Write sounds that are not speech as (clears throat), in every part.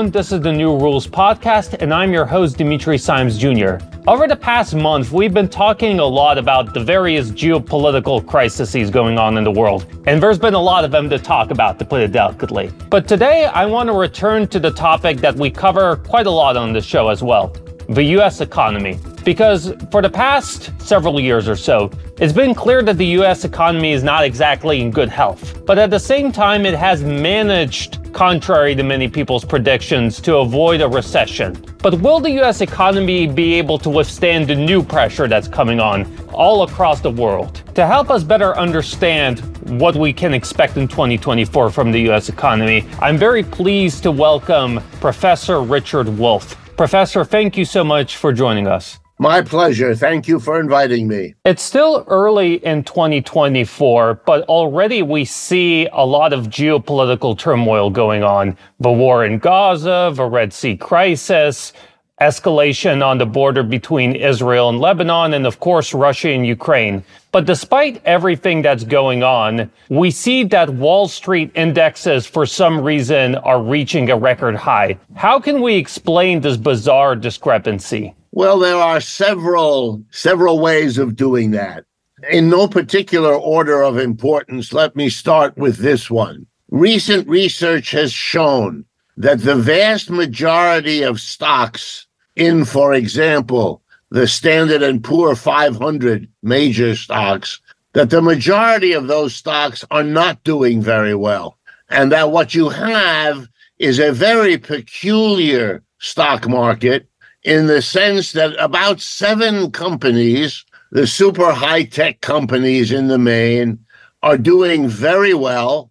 everyone. This is the New Rules Podcast, and I'm your host, Dimitri Simes Jr. Over the past month, we've been talking a lot about the various geopolitical crises going on in the world, and there's been a lot of them to talk about, to put it delicately. But today, I want to return to the topic that we cover quite a lot on the show as well the US economy. Because for the past several years or so, it's been clear that the US economy is not exactly in good health. But at the same time, it has managed, contrary to many people's predictions, to avoid a recession. But will the US economy be able to withstand the new pressure that's coming on all across the world? To help us better understand what we can expect in 2024 from the US economy, I'm very pleased to welcome Professor Richard Wolff. Professor, thank you so much for joining us. My pleasure. Thank you for inviting me. It's still early in 2024, but already we see a lot of geopolitical turmoil going on. The war in Gaza, the Red Sea crisis, escalation on the border between Israel and Lebanon, and of course, Russia and Ukraine. But despite everything that's going on, we see that Wall Street indexes, for some reason, are reaching a record high. How can we explain this bizarre discrepancy? Well, there are several several ways of doing that. In no particular order of importance, let me start with this one. Recent research has shown that the vast majority of stocks in, for example, the Standard and Poor 500 major stocks, that the majority of those stocks are not doing very well. And that what you have is a very peculiar stock market in the sense that about seven companies, the super high tech companies in the main, are doing very well.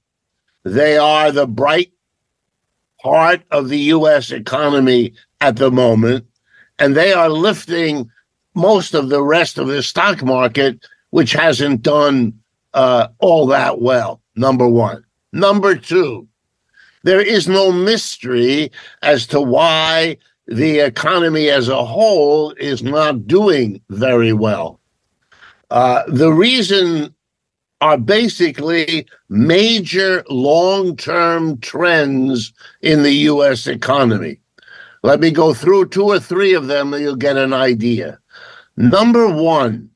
They are the bright part of the US economy at the moment and they are lifting most of the rest of the stock market, which hasn't done uh, all that well. Number one. Number two, there is no mystery as to why the economy as a whole is not doing very well. Uh, the reason are basically major long term trends in the US economy. Let me go through two or three of them and you'll get an idea. Number one,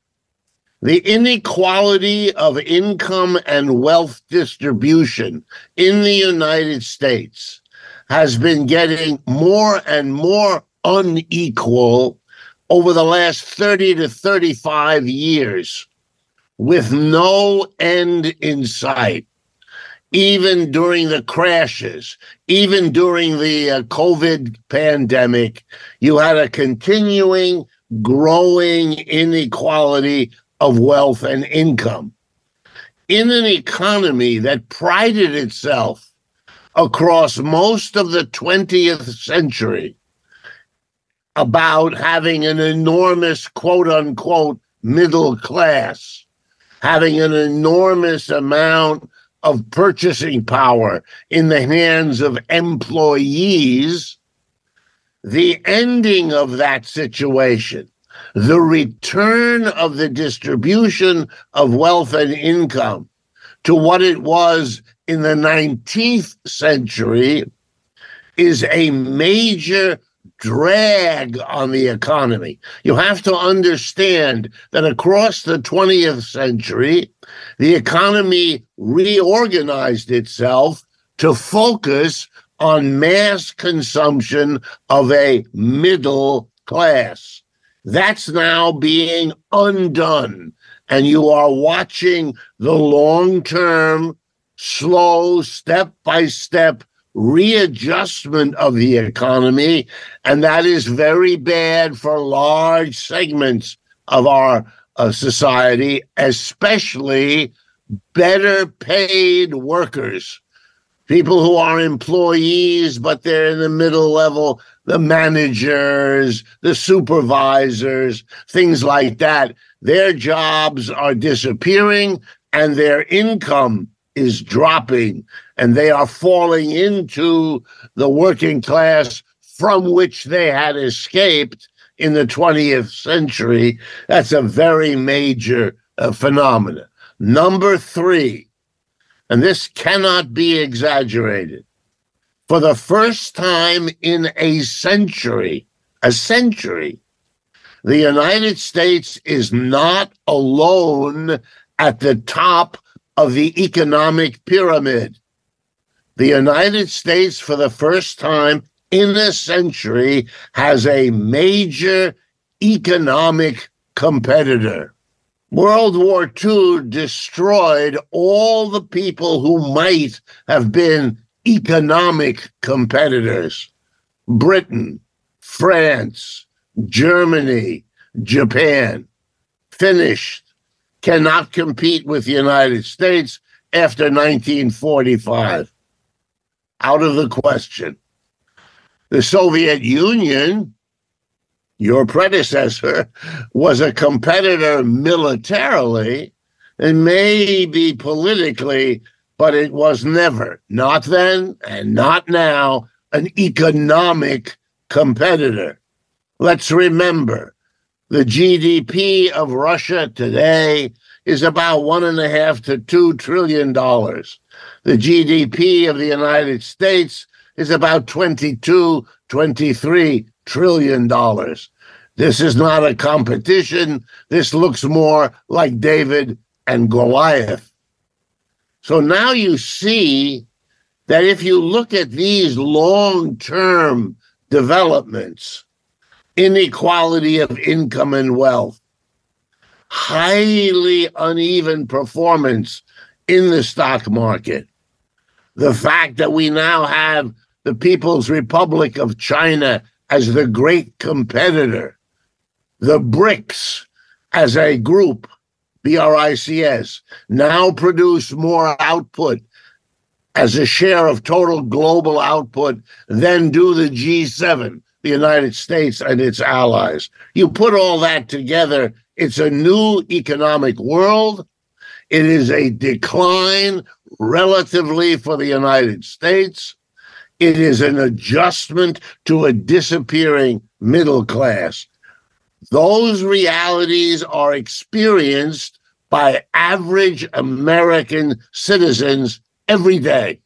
the inequality of income and wealth distribution in the United States has been getting more and more unequal over the last 30 to 35 years with no end in sight even during the crashes, even during the uh, COVID pandemic, you had a continuing, growing inequality of wealth and income. In an economy that prided itself across most of the 20th century about having an enormous quote unquote middle class, having an enormous amount of purchasing power in the hands of employees, the ending of that situation, the return of the distribution of wealth and income to what it was in the 19th century is a major drag on the economy. You have to understand that across the 20th century, the economy reorganized itself to focus on mass consumption of a middle class. That's now being undone. And you are watching the long term, slow, step by step readjustment of the economy, and that is very bad for large segments of our uh, society, especially better paid workers, people who are employees, but they're in the middle level, the managers, the supervisors, things like that. Their jobs are disappearing and their income is dropping and they are falling into the working class from which they had escaped in the 20th century. That's a very major uh, phenomenon. Number three, and this cannot be exaggerated, For the first time in a century, a century, the United States is not alone at the top of the economic pyramid. The United States, for the first time in a century, has a major economic competitor. World War II destroyed all the people who might have been economic competitors Britain, France, Germany, Japan. Finished. Cannot compete with the United States after 1945. Out of the question. The Soviet Union, your predecessor, was a competitor militarily and maybe politically, but it was never, not then and not now, an economic competitor. Let's remember the GDP of Russia today is about one and a half to two trillion dollars. The GDP of the United States is about 22, 23 trillion dollars. This is not a competition. This looks more like David and Goliath. So now you see that if you look at these long term developments, inequality of income and wealth, highly uneven performance in the stock market, the fact that we now have the People's Republic of China as the great competitor, the BRICS as a group, BRICS, now produce more output as a share of total global output than do the G7, the United States and its allies. You put all that together, it's a new economic world. It is a decline relatively for the United States. It is an adjustment to a disappearing middle class. Those realities are experienced by average American citizens every day.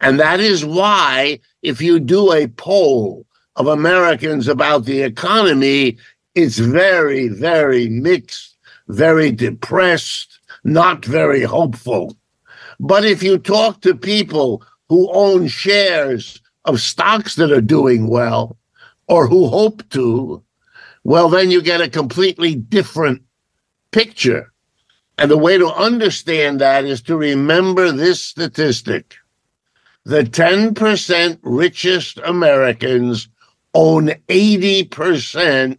And that is why, if you do a poll of Americans about the economy, it's very, very mixed, very depressed, not very hopeful. But if you talk to people who own shares of stocks that are doing well or who hope to, well, then you get a completely different picture. And the way to understand that is to remember this statistic the 10% richest Americans own 80%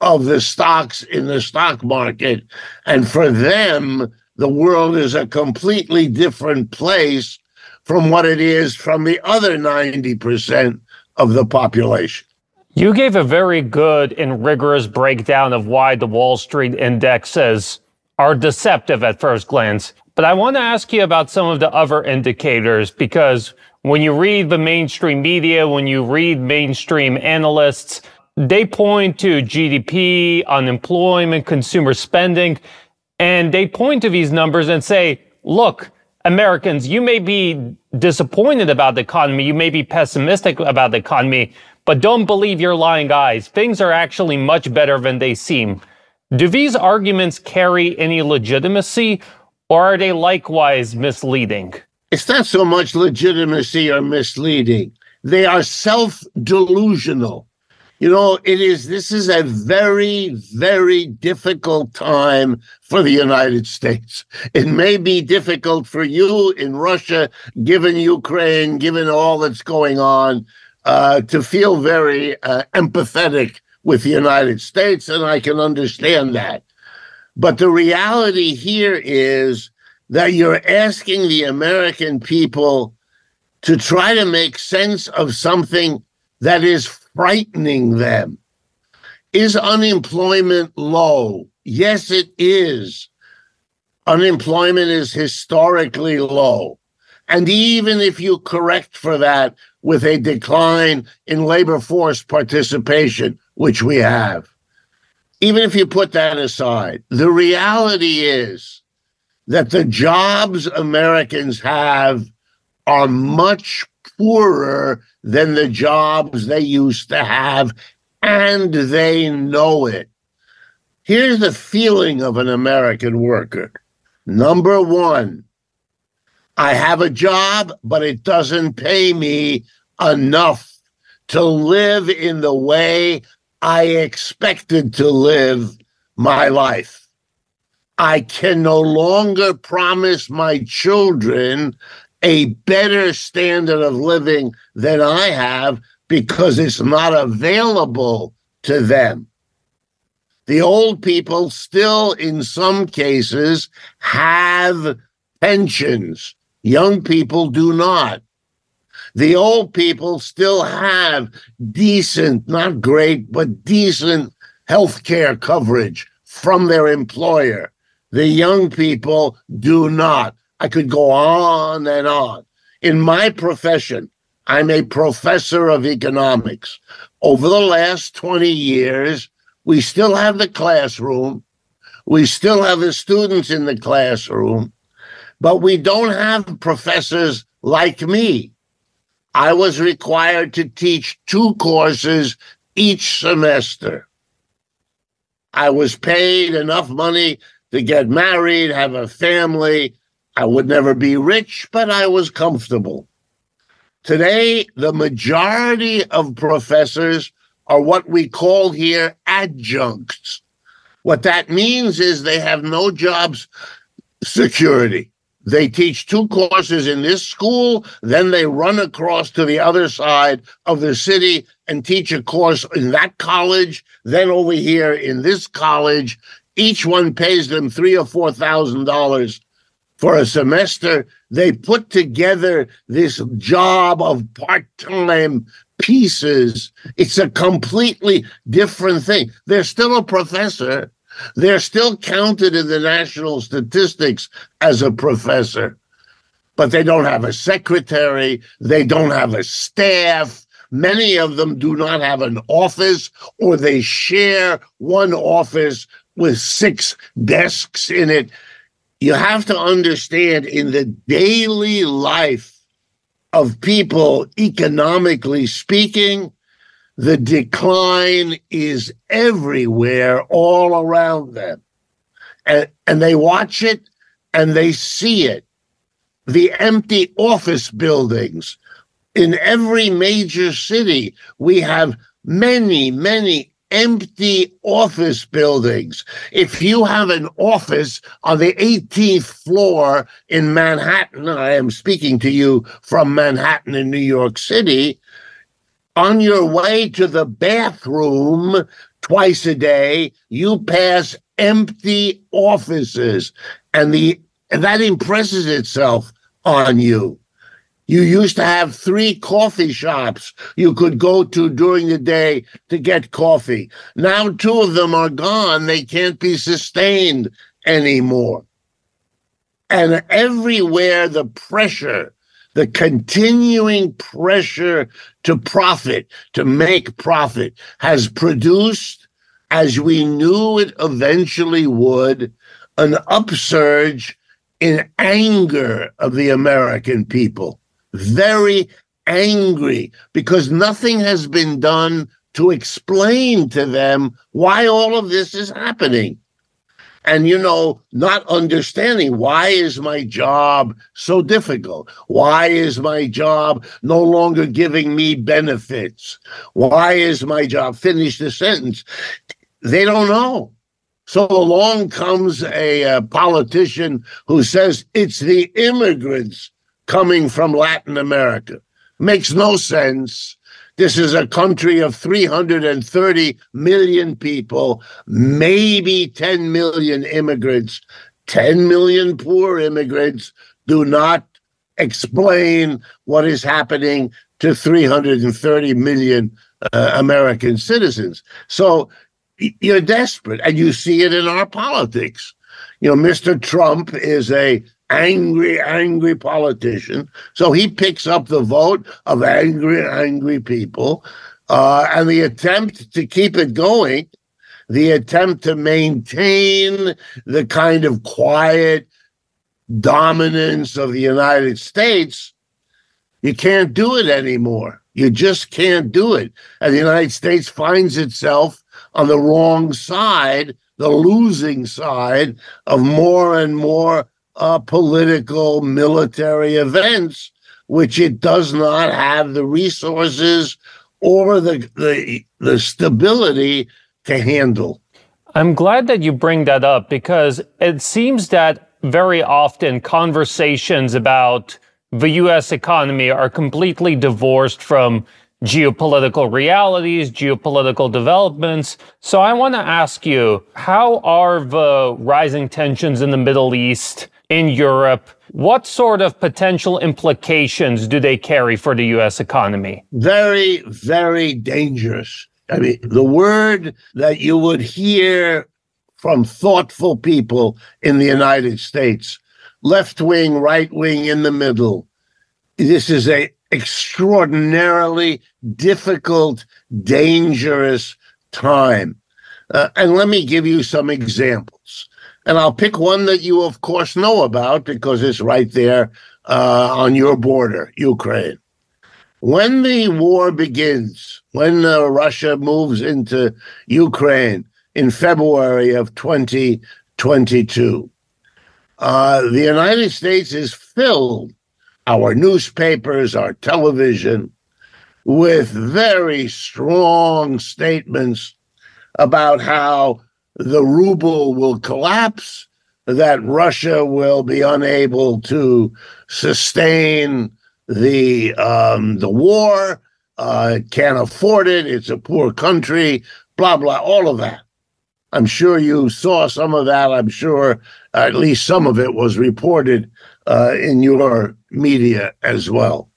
of the stocks in the stock market. And for them, the world is a completely different place from what it is from the other 90% of the population. You gave a very good and rigorous breakdown of why the Wall Street indexes are deceptive at first glance. But I want to ask you about some of the other indicators because when you read the mainstream media, when you read mainstream analysts, they point to GDP, unemployment, consumer spending, and they point to these numbers and say, look, Americans, you may be disappointed about the economy, you may be pessimistic about the economy, but don't believe your lying eyes. Things are actually much better than they seem. Do these arguments carry any legitimacy, or are they likewise misleading? It's not so much legitimacy or misleading. They are self delusional. You know, it is, this is a very, very difficult time for the United States. It may be difficult for you in Russia, given Ukraine, given all that's going on, uh, to feel very uh, empathetic with the United States, and I can understand that. But the reality here is that you're asking the American people to try to make sense of something that is frightening them. Is unemployment low? Yes, it is. Unemployment is historically low. And even if you correct for that with a decline in labor force participation, which we have, even if you put that aside, the reality is that the jobs Americans have are much poorer than the jobs they used to have, and they know it. Here's the feeling of an American worker. Number one, I have a job, but it doesn't pay me enough to live in the way I expected to live my life. I can no longer promise my children a better standard of living than I have because it's not available to them. The old people still, in some cases, have pensions. Young people do not. The old people still have decent, not great, but decent health care coverage from their employer. The young people do not. I could go on and on. In my profession, I'm a professor of economics. Over the last 20 years, we still have the classroom. We still have the students in the classroom, but we don't have professors like me. I was required to teach two courses each semester. I was paid enough money to get married, have a family. I would never be rich, but I was comfortable. Today, the majority of professors are what we call here adjuncts. What that means is they have no jobs security. They teach two courses in this school, then they run across to the other side of the city and teach a course in that college, then over here in this college. Each one pays them three or four thousand dollars for a semester. They put together this job of part-time pieces. It's a completely different thing. They're still a professor they're still counted in the national statistics as a professor, but they don't have a secretary, they don't have a staff. Many of them do not have an office, or they share one office with six desks in it. You have to understand in the daily life of people, economically speaking, the decline is everywhere, all around them. And, and they watch it and they see it. The empty office buildings. In every major city, we have many, many empty office buildings. If you have an office on the 18th floor in Manhattan, I am speaking to you from Manhattan in New York City, on your way to the bathroom twice a day, you pass empty offices, and the and that impresses itself on you. You used to have three coffee shops you could go to during the day to get coffee. Now two of them are gone. They can't be sustained anymore. And everywhere the pressure the continuing pressure to profit, to make profit, has produced, as we knew it eventually would, an upsurge in anger of the American people. Very angry because nothing has been done to explain to them why all of this is happening. And you know not understanding why is my job so difficult? Why is my job no longer giving me benefits? Why is my job finish the sentence. They don't know. So along comes a, a politician who says it's the immigrants coming from latin america makes no sense this is a country of 330 million people, maybe 10 million immigrants. 10 million poor immigrants do not explain what is happening to 330 million uh, American citizens. So you're desperate, and you see it in our politics. You know, Mr. Trump is a angry, angry politician. So he picks up the vote of angry, angry people. Uh, and the attempt to keep it going, the attempt to maintain the kind of quiet dominance of the United States You can't do it anymore. You just can't do it. And the United States finds itself on the wrong side, the losing side of more and more uh, political military events, which it does not have the resources or the, the, the stability to handle. I'm glad that you bring that up because it seems that very often conversations about the US economy are completely divorced from geopolitical realities, geopolitical developments. So I want to ask you how are the rising tensions in the Middle East, in Europe, what sort of potential implications do they carry for the US economy? Very, very dangerous. I mean, the word that you would hear from thoughtful people in the United States, left wing, right wing, in the middle. This is a extraordinarily difficult, dangerous time. Uh, and let me give you some examples. And I'll pick one that you, of course, know about because it's right there uh, on your border, Ukraine. When the war begins, when uh, Russia moves into Ukraine, in February of 2022. Uh, the United States is filled, our newspapers, our television, with very strong statements about how the ruble will collapse, that Russia will be unable to sustain the um, the war, uh, can't afford it. It's a poor country. Blah blah. All of that. I'm sure you saw some of that. I'm sure at least some of it was reported uh, in your media as well.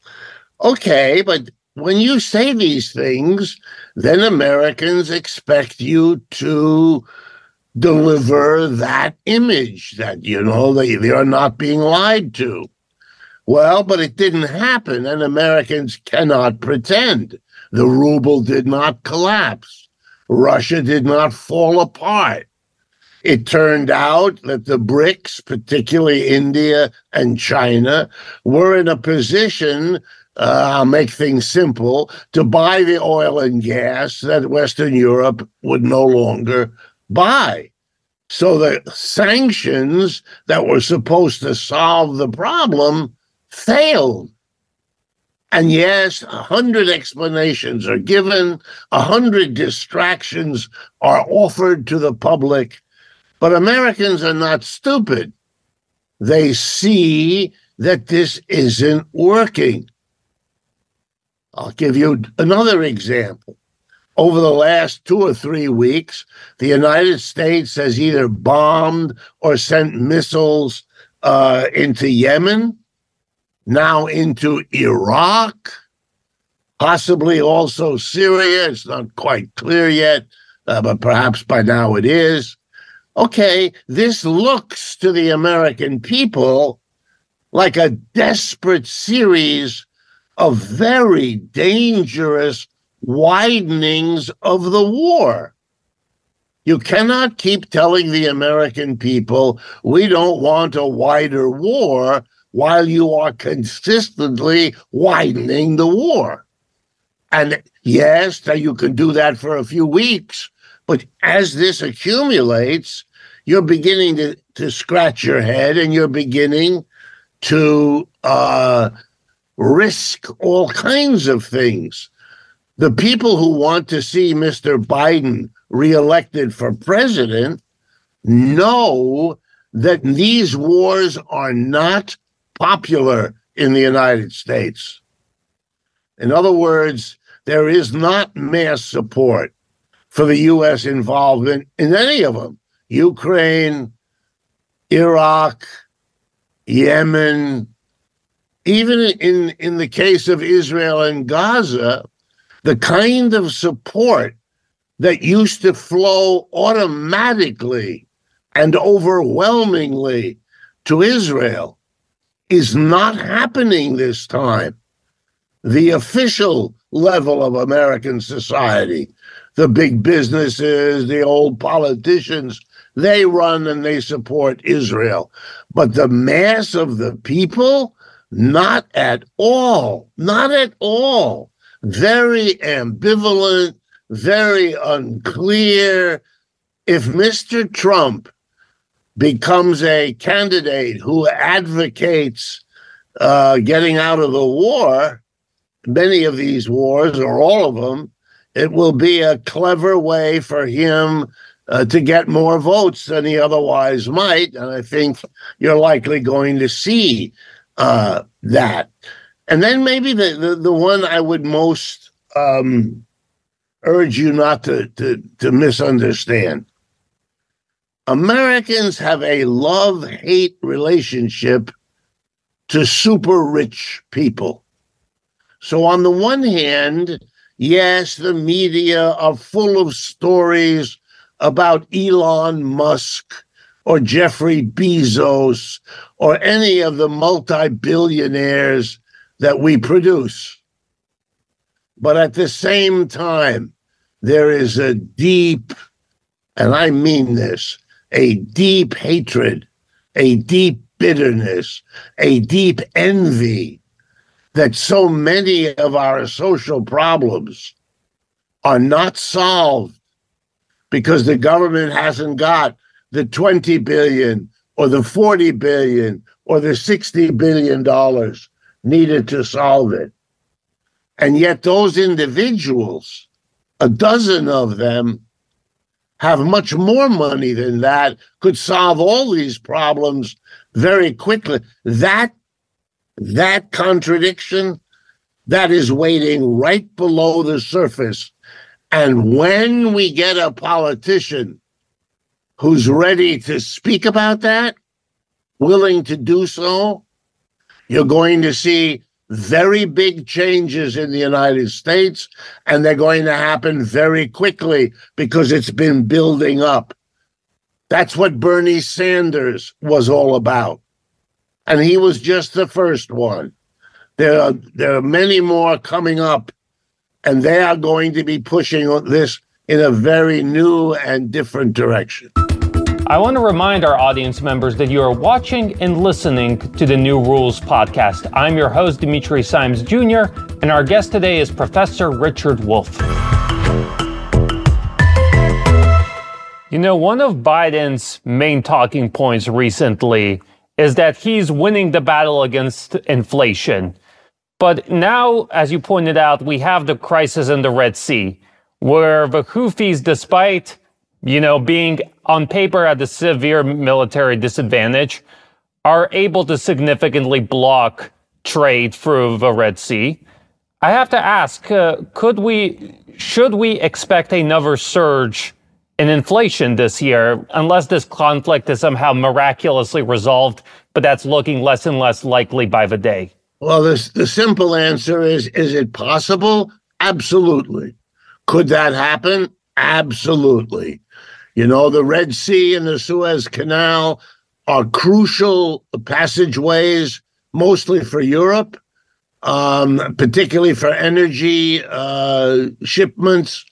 Okay, but when you say these things, then Americans expect you to deliver that image that, you know, they, they are not being lied to. Well, but it didn't happen, and Americans cannot pretend. The ruble did not collapse. Russia did not fall apart. It turned out that the BRICS, particularly India and China, were in a position, uh, I'll make things simple, to buy the oil and gas that Western Europe would no longer buy. So the sanctions that were supposed to solve the problem failed. And yes, a hundred explanations are given, a hundred distractions are offered to the public, but Americans are not stupid. They see that this isn't working. I'll give you another example. Over the last two or three weeks, the United States has either bombed or sent missiles uh, into Yemen now into Iraq, possibly also Syria. It's not quite clear yet, uh, but perhaps by now it is. Okay, this looks to the American people like a desperate series of very dangerous widenings of the war. You cannot keep telling the American people, we don't want a wider war while you are consistently widening the war. And yes, you can do that for a few weeks, but as this accumulates, you're beginning to, to scratch your head and you're beginning to uh, risk all kinds of things. The people who want to see Mr. Biden reelected for president know that these wars are not popular in the United States. In other words, there is not mass support for the U.S. involvement in any of them Ukraine, Iraq, Yemen, even in, in the case of Israel and Gaza, the kind of support that used to flow automatically and overwhelmingly to Israel is not happening this time. The official level of American society, the big businesses, the old politicians, they run and they support Israel. But the mass of the people, Not at all. Not at all. Very ambivalent, very unclear. If Mr. Trump becomes a candidate who advocates uh, getting out of the war, many of these wars, or all of them, it will be a clever way for him uh, to get more votes than he otherwise might. And I think you're likely going to see uh, that. And then maybe the, the, the one I would most um, urge you not to, to, to misunderstand. Americans have a love hate relationship to super rich people. So, on the one hand, yes, the media are full of stories about Elon Musk or Jeffrey Bezos or any of the multi billionaires that we produce. But at the same time, there is a deep, and I mean this, a deep hatred, a deep bitterness, a deep envy that so many of our social problems are not solved because the government hasn't got the 20 billion or the 40 billion or the 60 billion dollars needed to solve it. And yet those individuals, a dozen of them, have much more money than that, could solve all these problems very quickly. That that contradiction that is waiting right below the surface and when we get a politician who's ready to speak about that, willing to do so, you're going to see very big changes in the United States, and they're going to happen very quickly because it's been building up. That's what Bernie Sanders was all about. And he was just the first one. There are, there are many more coming up and they are going to be pushing this in a very new and different direction. I want to remind our audience members that you are watching and listening to the New Rules podcast. I'm your host, Dimitri Simes Jr., and our guest today is Professor Richard Wolff. You know, one of Biden's main talking points recently is that he's winning the battle against inflation. But now, as you pointed out, we have the crisis in the Red Sea, where the Houthis, despite you know being on paper at a severe military disadvantage, are able to significantly block trade through the Red Sea. I have to ask, uh, could we, should we expect another surge in inflation this year, unless this conflict is somehow miraculously resolved, but that's looking less and less likely by the day? Well, the, the simple answer is is it possible? Absolutely. Could that happen? Absolutely. You know, the Red Sea and the Suez Canal are crucial passageways, mostly for Europe, um, particularly for energy uh, shipments.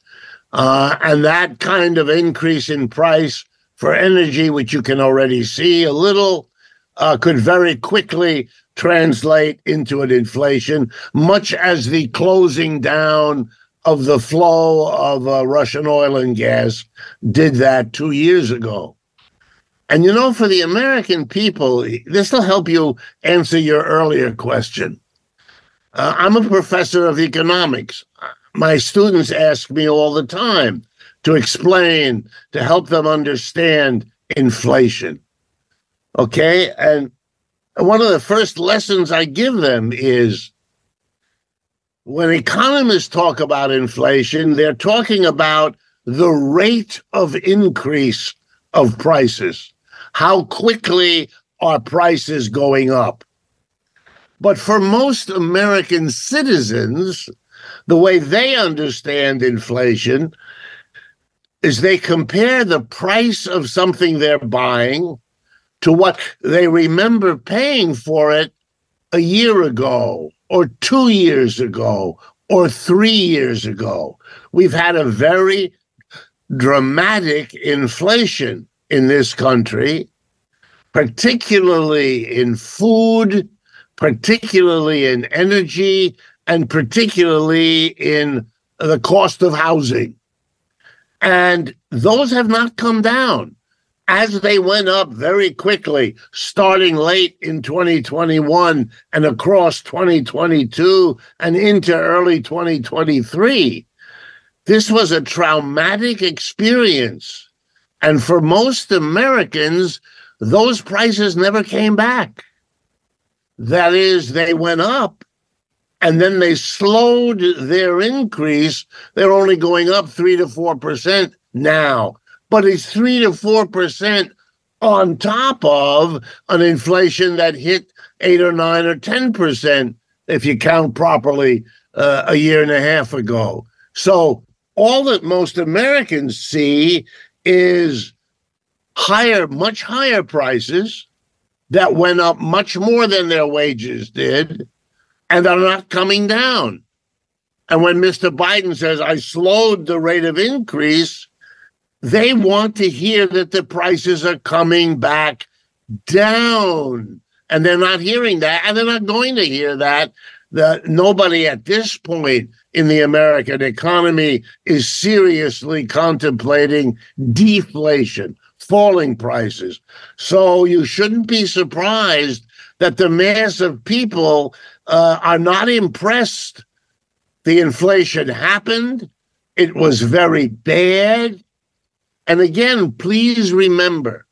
Uh, and that kind of increase in price for energy, which you can already see a little, uh, could very quickly translate into an inflation, much as the closing down of the flow of uh, Russian oil and gas did that two years ago. And you know, for the American people, this will help you answer your earlier question. Uh, I'm a professor of economics. My students ask me all the time to explain, to help them understand inflation. Okay. And one of the first lessons I give them is when economists talk about inflation, they're talking about the rate of increase of prices. How quickly are prices going up? But for most American citizens, the way they understand inflation is they compare the price of something they're buying to what they remember paying for it a year ago or two years ago or three years ago. We've had a very dramatic inflation in this country, particularly in food, particularly in energy and particularly in the cost of housing. And those have not come down as they went up very quickly, starting late in 2021 and across 2022 and into early 2023. This was a traumatic experience. And for most Americans, those prices never came back. That is, they went up and then they slowed their increase. They're only going up 3 to 4% now but it's three to four percent on top of an inflation that hit eight or nine or ten percent if you count properly uh, a year and a half ago. So all that most Americans see is higher, much higher prices that went up much more than their wages did and are not coming down. And when Mr. Biden says, I slowed the rate of increase, they want to hear that the prices are coming back down. And they're not hearing that, and they're not going to hear that. That nobody at this point in the American economy is seriously contemplating deflation, falling prices. So you shouldn't be surprised that the mass of people uh, are not impressed. The inflation happened. It was very bad. And again, please remember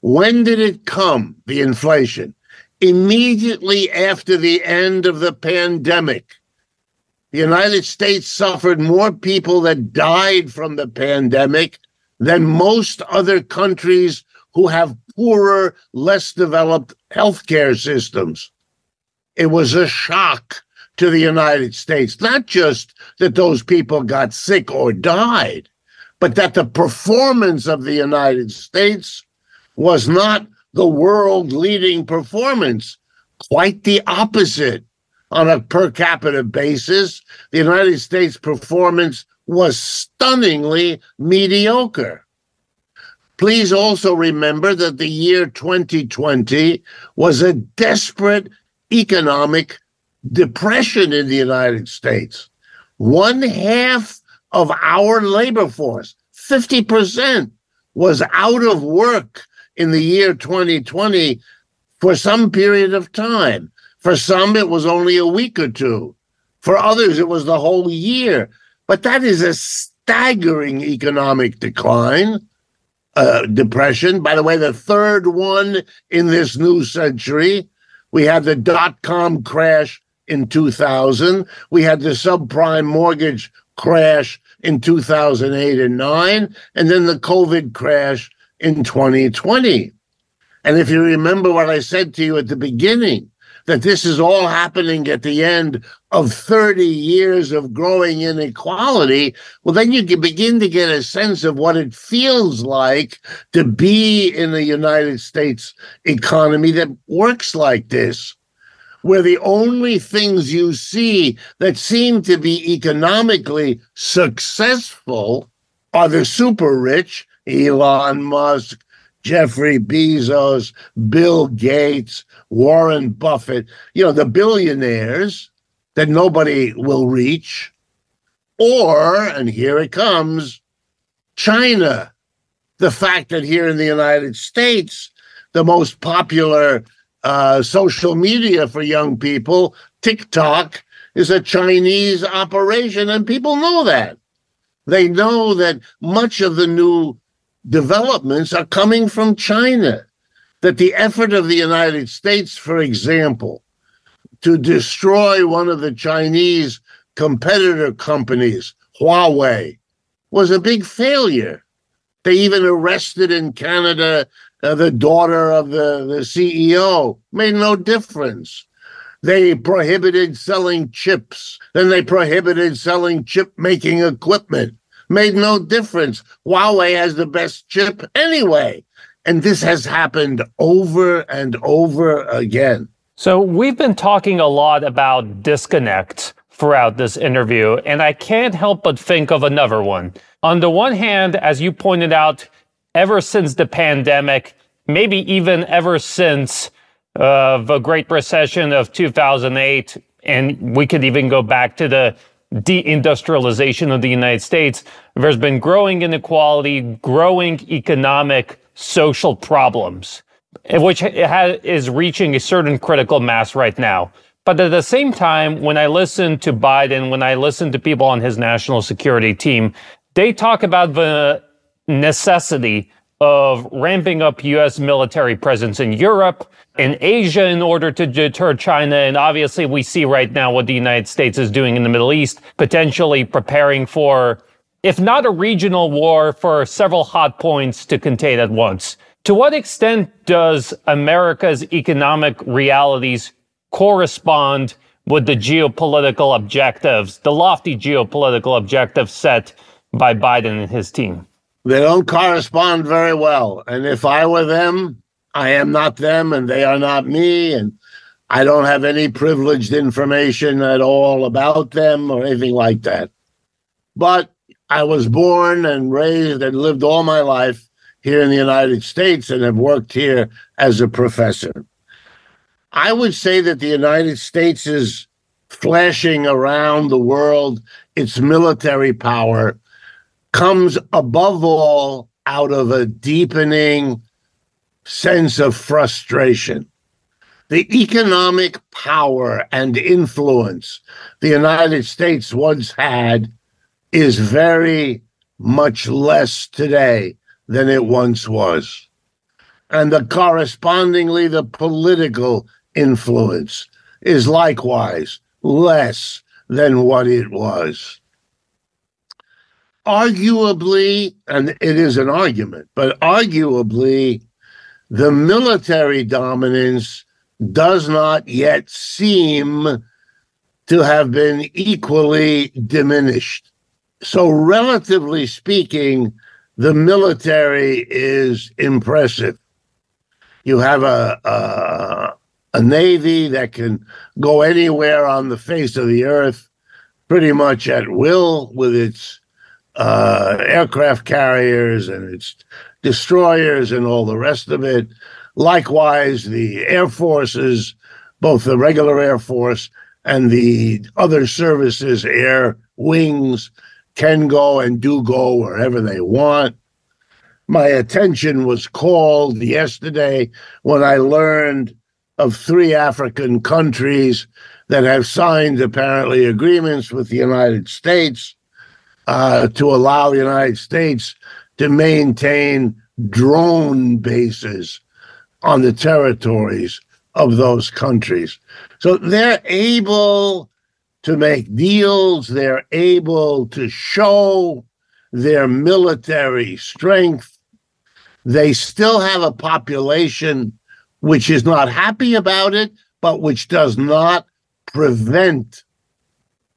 when did it come, the inflation? Immediately after the end of the pandemic. The United States suffered more people that died from the pandemic than most other countries who have poorer, less developed healthcare systems. It was a shock to the United States, not just that those people got sick or died, but that the performance of the United States was not the world leading performance, quite the opposite. On a per capita basis, the United States performance was stunningly mediocre. Please also remember that the year 2020 was a desperate economic depression in the United States. One half of our labor force, 50%, was out of work in the year 2020 for some period of time. For some, it was only a week or two. For others, it was the whole year. But that is a staggering economic decline, uh, depression. By the way, the third one in this new century. We had the dot com crash in 2000. We had the subprime mortgage crash in 2008 and 9, and then the COVID crash in 2020. And if you remember what I said to you at the beginning, that this is all happening at the end of 30 years of growing inequality, well, then you can begin to get a sense of what it feels like to be in the United States economy that works like this where the only things you see that seem to be economically successful are the super rich, Elon Musk, Jeffrey Bezos, Bill Gates, Warren Buffett, you know, the billionaires that nobody will reach. Or, and here it comes, China. The fact that here in the United States, the most popular uh, social media for young people, TikTok, is a Chinese operation, and people know that. They know that much of the new developments are coming from China. That the effort of the United States, for example, to destroy one of the Chinese competitor companies, Huawei, was a big failure. They even arrested in Canada uh, the daughter of the, the CEO. Made no difference. They prohibited selling chips. Then they prohibited selling chip making equipment. Made no difference. Huawei has the best chip anyway. And this has happened over and over again. So we've been talking a lot about disconnect throughout this interview, and I can't help but think of another one. On the one hand, as you pointed out, ever since the pandemic, maybe even ever since uh, of a Great Recession of 2008, and we could even go back to the deindustrialization of the United States, there's been growing inequality, growing economic, social problems, which is reaching a certain critical mass right now. But at the same time, when I listen to Biden, when I listen to people on his national security team, they talk about the necessity of ramping up U.S. military presence in Europe, in Asia, in order to deter China. And obviously, we see right now what the United States is doing in the Middle East, potentially preparing for, if not a regional war, for several hot points to contain at once. To what extent does America's economic realities correspond with the geopolitical objectives, the lofty geopolitical objectives set by Biden and his team? They don't correspond very well. And if I were them, I am not them and they are not me. And I don't have any privileged information at all about them or anything like that. But I was born and raised and lived all my life here in the United States and have worked here as a professor. I would say that the United States is flashing around the world its military power comes above all out of a deepening sense of frustration. The economic power and influence the United States once had is very much less today than it once was. And the correspondingly, the political influence is likewise less than what it was arguably, and it is an argument, but arguably, the military dominance does not yet seem to have been equally diminished. So, relatively speaking, the military is impressive. You have a, a, a navy that can go anywhere on the face of the earth pretty much at will with its uh, aircraft carriers and its destroyers and all the rest of it. Likewise, the air forces, both the regular Air Force and the other services, air wings, can go and do go wherever they want. My attention was called yesterday when I learned of three African countries that have signed apparently agreements with the United States uh, to allow the United States to maintain drone bases on the territories of those countries. So they're able to make deals, they're able to show their military strength. They still have a population which is not happy about it, but which does not prevent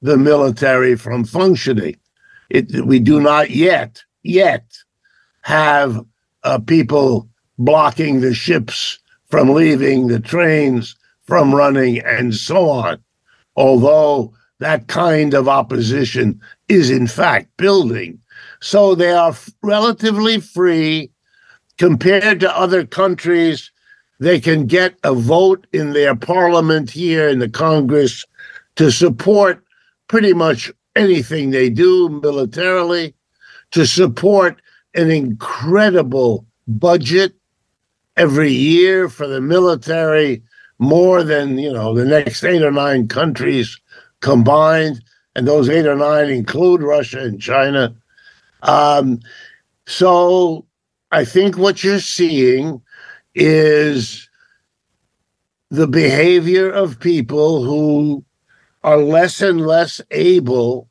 the military from functioning. It, we do not yet, yet have uh, people blocking the ships from leaving, the trains from running, and so on. Although that kind of opposition is in fact building. So they are f- relatively free compared to other countries. They can get a vote in their parliament here in the Congress to support pretty much anything they do militarily to support an incredible budget every year for the military, more than you know the next eight or nine countries combined, and those eight or nine include Russia and China. Um, so I think what you're seeing is the behavior of people who are less and less able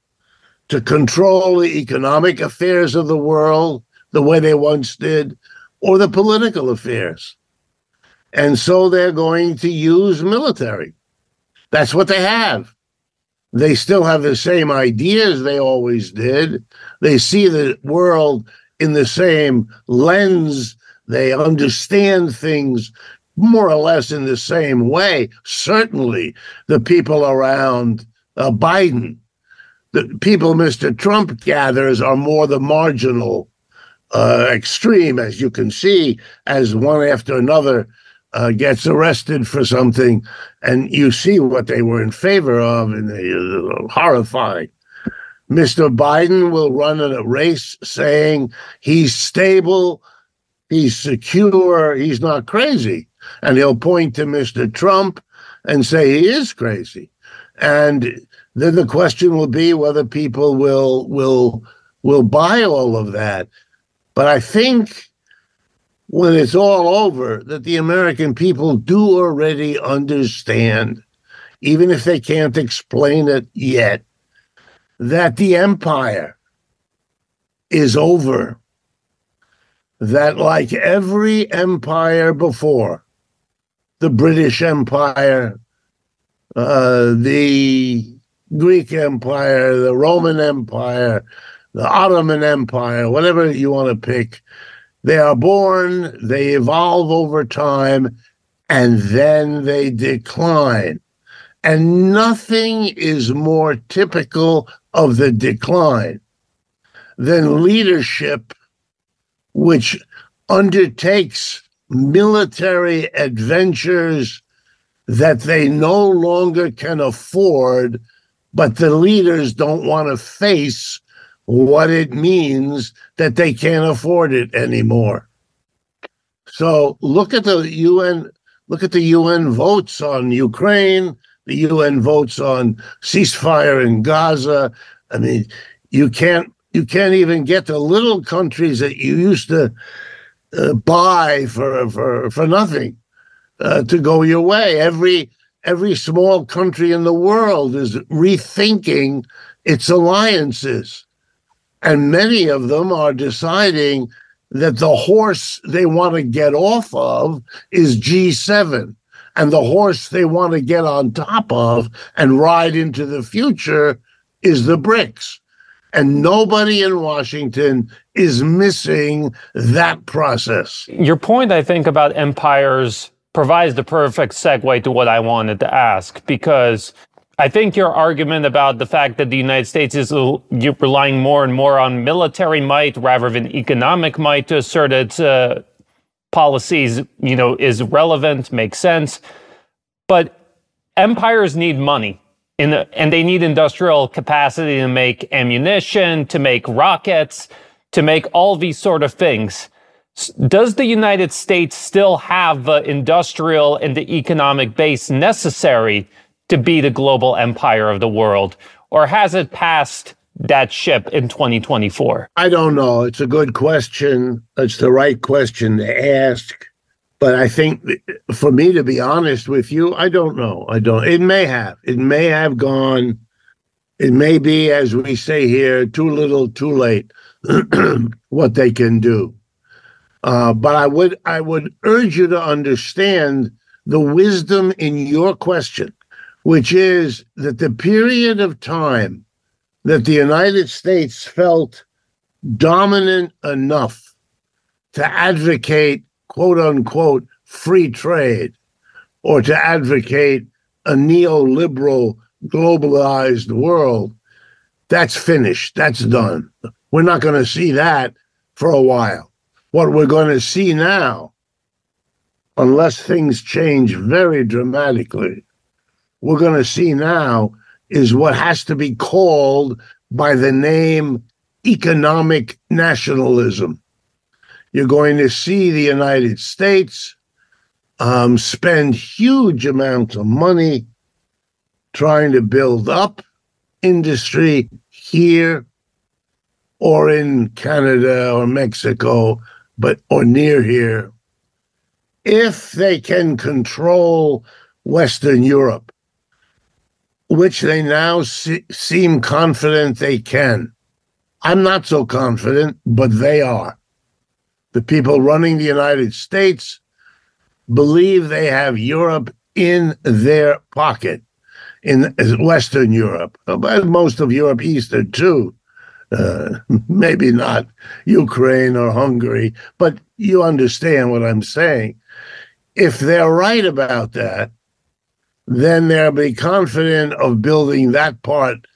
to control the economic affairs of the world the way they once did, or the political affairs. And so they're going to use military. That's what they have. They still have the same ideas they always did. They see the world in the same lens. They understand things more or less in the same way. Certainly, the people around uh, Biden, the people Mr. Trump gathers are more the marginal uh, extreme, as you can see, as one after another uh, gets arrested for something, and you see what they were in favor of, and they are horrifying. Mr. Biden will run in a race saying he's stable, he's secure, he's not crazy. And he'll point to Mr. Trump and say he is crazy. And then the question will be whether people will will will buy all of that. But I think when it's all over, that the American people do already understand, even if they can't explain it yet, that the empire is over. That, like every empire before, the British Empire, uh, the Greek Empire, the Roman Empire, the Ottoman Empire, whatever you want to pick, they are born, they evolve over time, and then they decline. And nothing is more typical of the decline than leadership, which undertakes military adventures that they no longer can afford, but the leaders don't want to face what it means that they can't afford it anymore. So look at the UN look at the UN votes on Ukraine, the UN votes on ceasefire in Gaza. I mean, you can't you can't even get the little countries that you used to uh, buy for for for nothing uh, to go your way. Every every small country in the world is rethinking its alliances. And many of them are deciding that the horse they want to get off of is G7. And the horse they want to get on top of and ride into the future is the BRICS. And nobody in Washington is missing that process. Your point, I think, about empires provides the perfect segue to what I wanted to ask because I think your argument about the fact that the United States is relying more and more on military might rather than economic might to assert its uh, policies, you know, is relevant, makes sense. But empires need money. The, and they need industrial capacity to make ammunition, to make rockets, to make all these sort of things. Does the United States still have the industrial and the economic base necessary to be the global empire of the world? Or has it passed that ship in 2024? I don't know. It's a good question. It's the right question to ask. But I think for me to be honest with you, I don't know. I don't. It may have. It may have gone. It may be, as we say here, too little, too late. (clears throat) what they can do. Uh, but I would I would urge you to understand the wisdom in your question which is that the period of time that the United States felt dominant enough to advocate, quote unquote, free trade or to advocate a neoliberal, globalized world, that's finished. That's done. We're not going to see that for a while. What we're going to see now, unless things change very dramatically, we're going to see now is what has to be called by the name economic nationalism. You're going to see the United States um, spend huge amounts of money trying to build up industry here or in Canada or Mexico, but or near here. If they can control Western Europe, which they now se- seem confident they can. I'm not so confident, but they are. The people running the United States believe they have Europe in their pocket, in Western Europe, most of Europe, Eastern too. Uh, (laughs) maybe not Ukraine or Hungary, but you understand what I'm saying. If they're right about that, then they'll be confident of building that part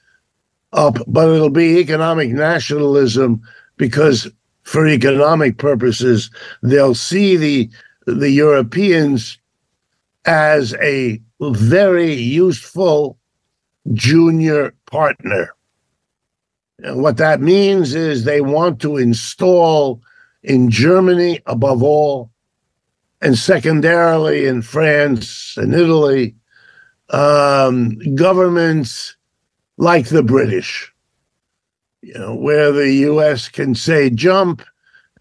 up, but it'll be economic nationalism because for economic purposes, they'll see the the Europeans as a very useful junior partner. And what that means is they want to install in Germany, above all, and secondarily in France and Italy, um, governments like the British, you know, where the US can say jump,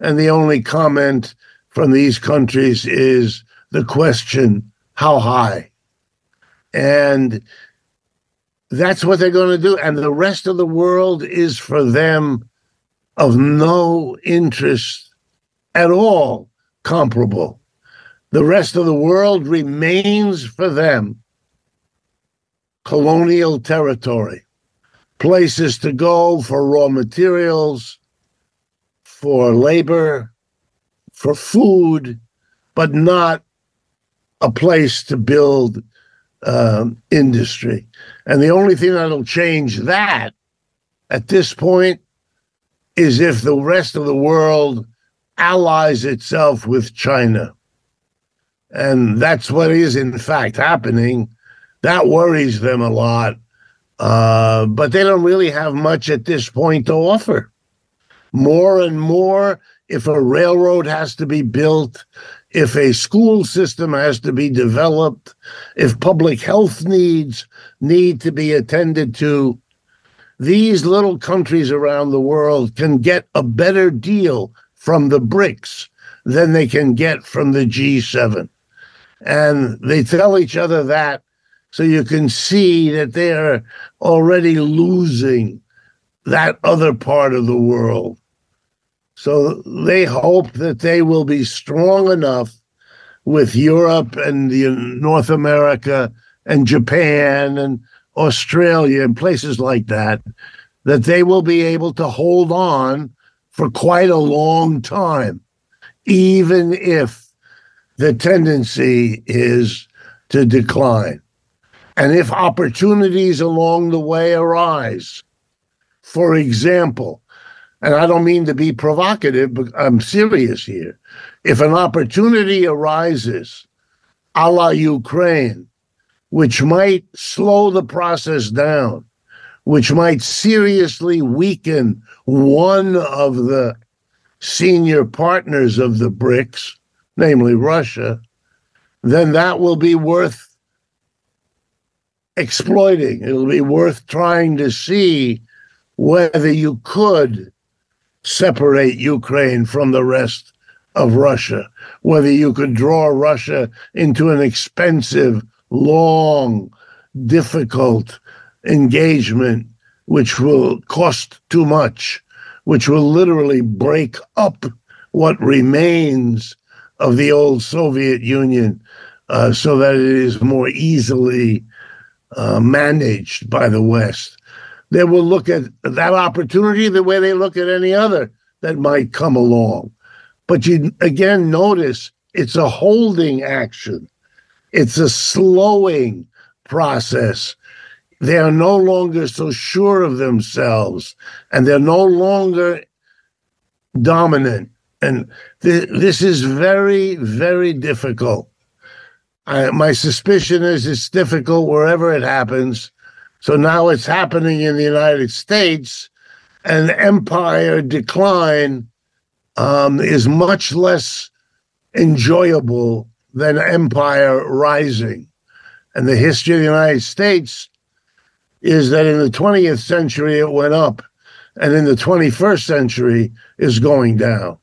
and the only comment from these countries is the question, how high? And that's what they're going to do. And the rest of the world is for them of no interest at all comparable. The rest of the world remains for them colonial territory, places to go for raw materials, for labor, for food, but not a place to build um, industry. And the only thing that'll change that at this point is if the rest of the world allies itself with China. And that's what is, in fact, happening. That worries them a lot. Uh, but they don't really have much at this point to offer. More and more, if a railroad has to be built, if a school system has to be developed, if public health needs need to be attended to, these little countries around the world can get a better deal from the BRICS than they can get from the G7. And they tell each other that so you can see that they're already losing that other part of the world. So they hope that they will be strong enough with Europe and the North America and Japan and Australia and places like that, that they will be able to hold on for quite a long time, even if the tendency is to decline. And if opportunities along the way arise, for example, and I don't mean to be provocative, but I'm serious here. If an opportunity arises, a la Ukraine, which might slow the process down, which might seriously weaken one of the senior partners of the BRICS, namely Russia, then that will be worth exploiting. It'll be worth trying to see whether you could separate Ukraine from the rest of Russia, whether you could draw Russia into an expensive, long, difficult engagement, which will cost too much, which will literally break up what remains of the old Soviet Union uh, so that it is more easily uh, managed by the West they will look at that opportunity the way they look at any other that might come along. But you again notice it's a holding action, it's a slowing process. They are no longer so sure of themselves and they're no longer dominant. And th- this is very, very difficult. I, my suspicion is it's difficult wherever it happens so now it's happening in the United States, and empire decline um, is much less enjoyable than empire rising. And the history of the United States is that in the 20th century it went up, and in the 21st century is going down.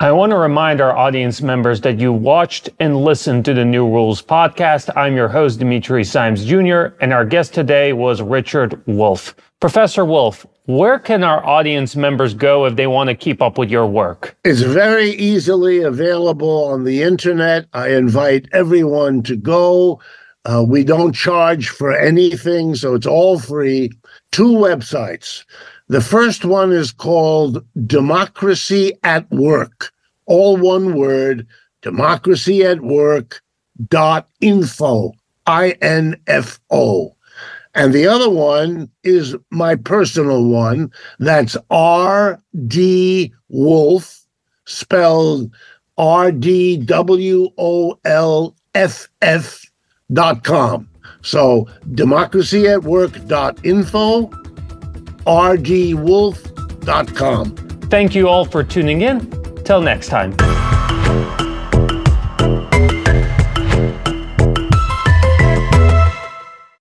I want to remind our audience members that you watched and listened to the New Rules podcast. I'm your host, Dimitri Simes Jr., and our guest today was Richard Wolff. Professor Wolff, where can our audience members go if they want to keep up with your work? It's very easily available on the internet. I invite everyone to go. Uh, we don't charge for anything, so it's all free. Two websites. The first one is called Democracy at Work, all one word, democracy at work dot info, I-N-F-O. And the other one is my personal one. That's R.D. Wolff, spelled R D W O L F F rdwolff.com. So democracyatwork.info, rdwolff.com. Thank you all for tuning in. Till next time.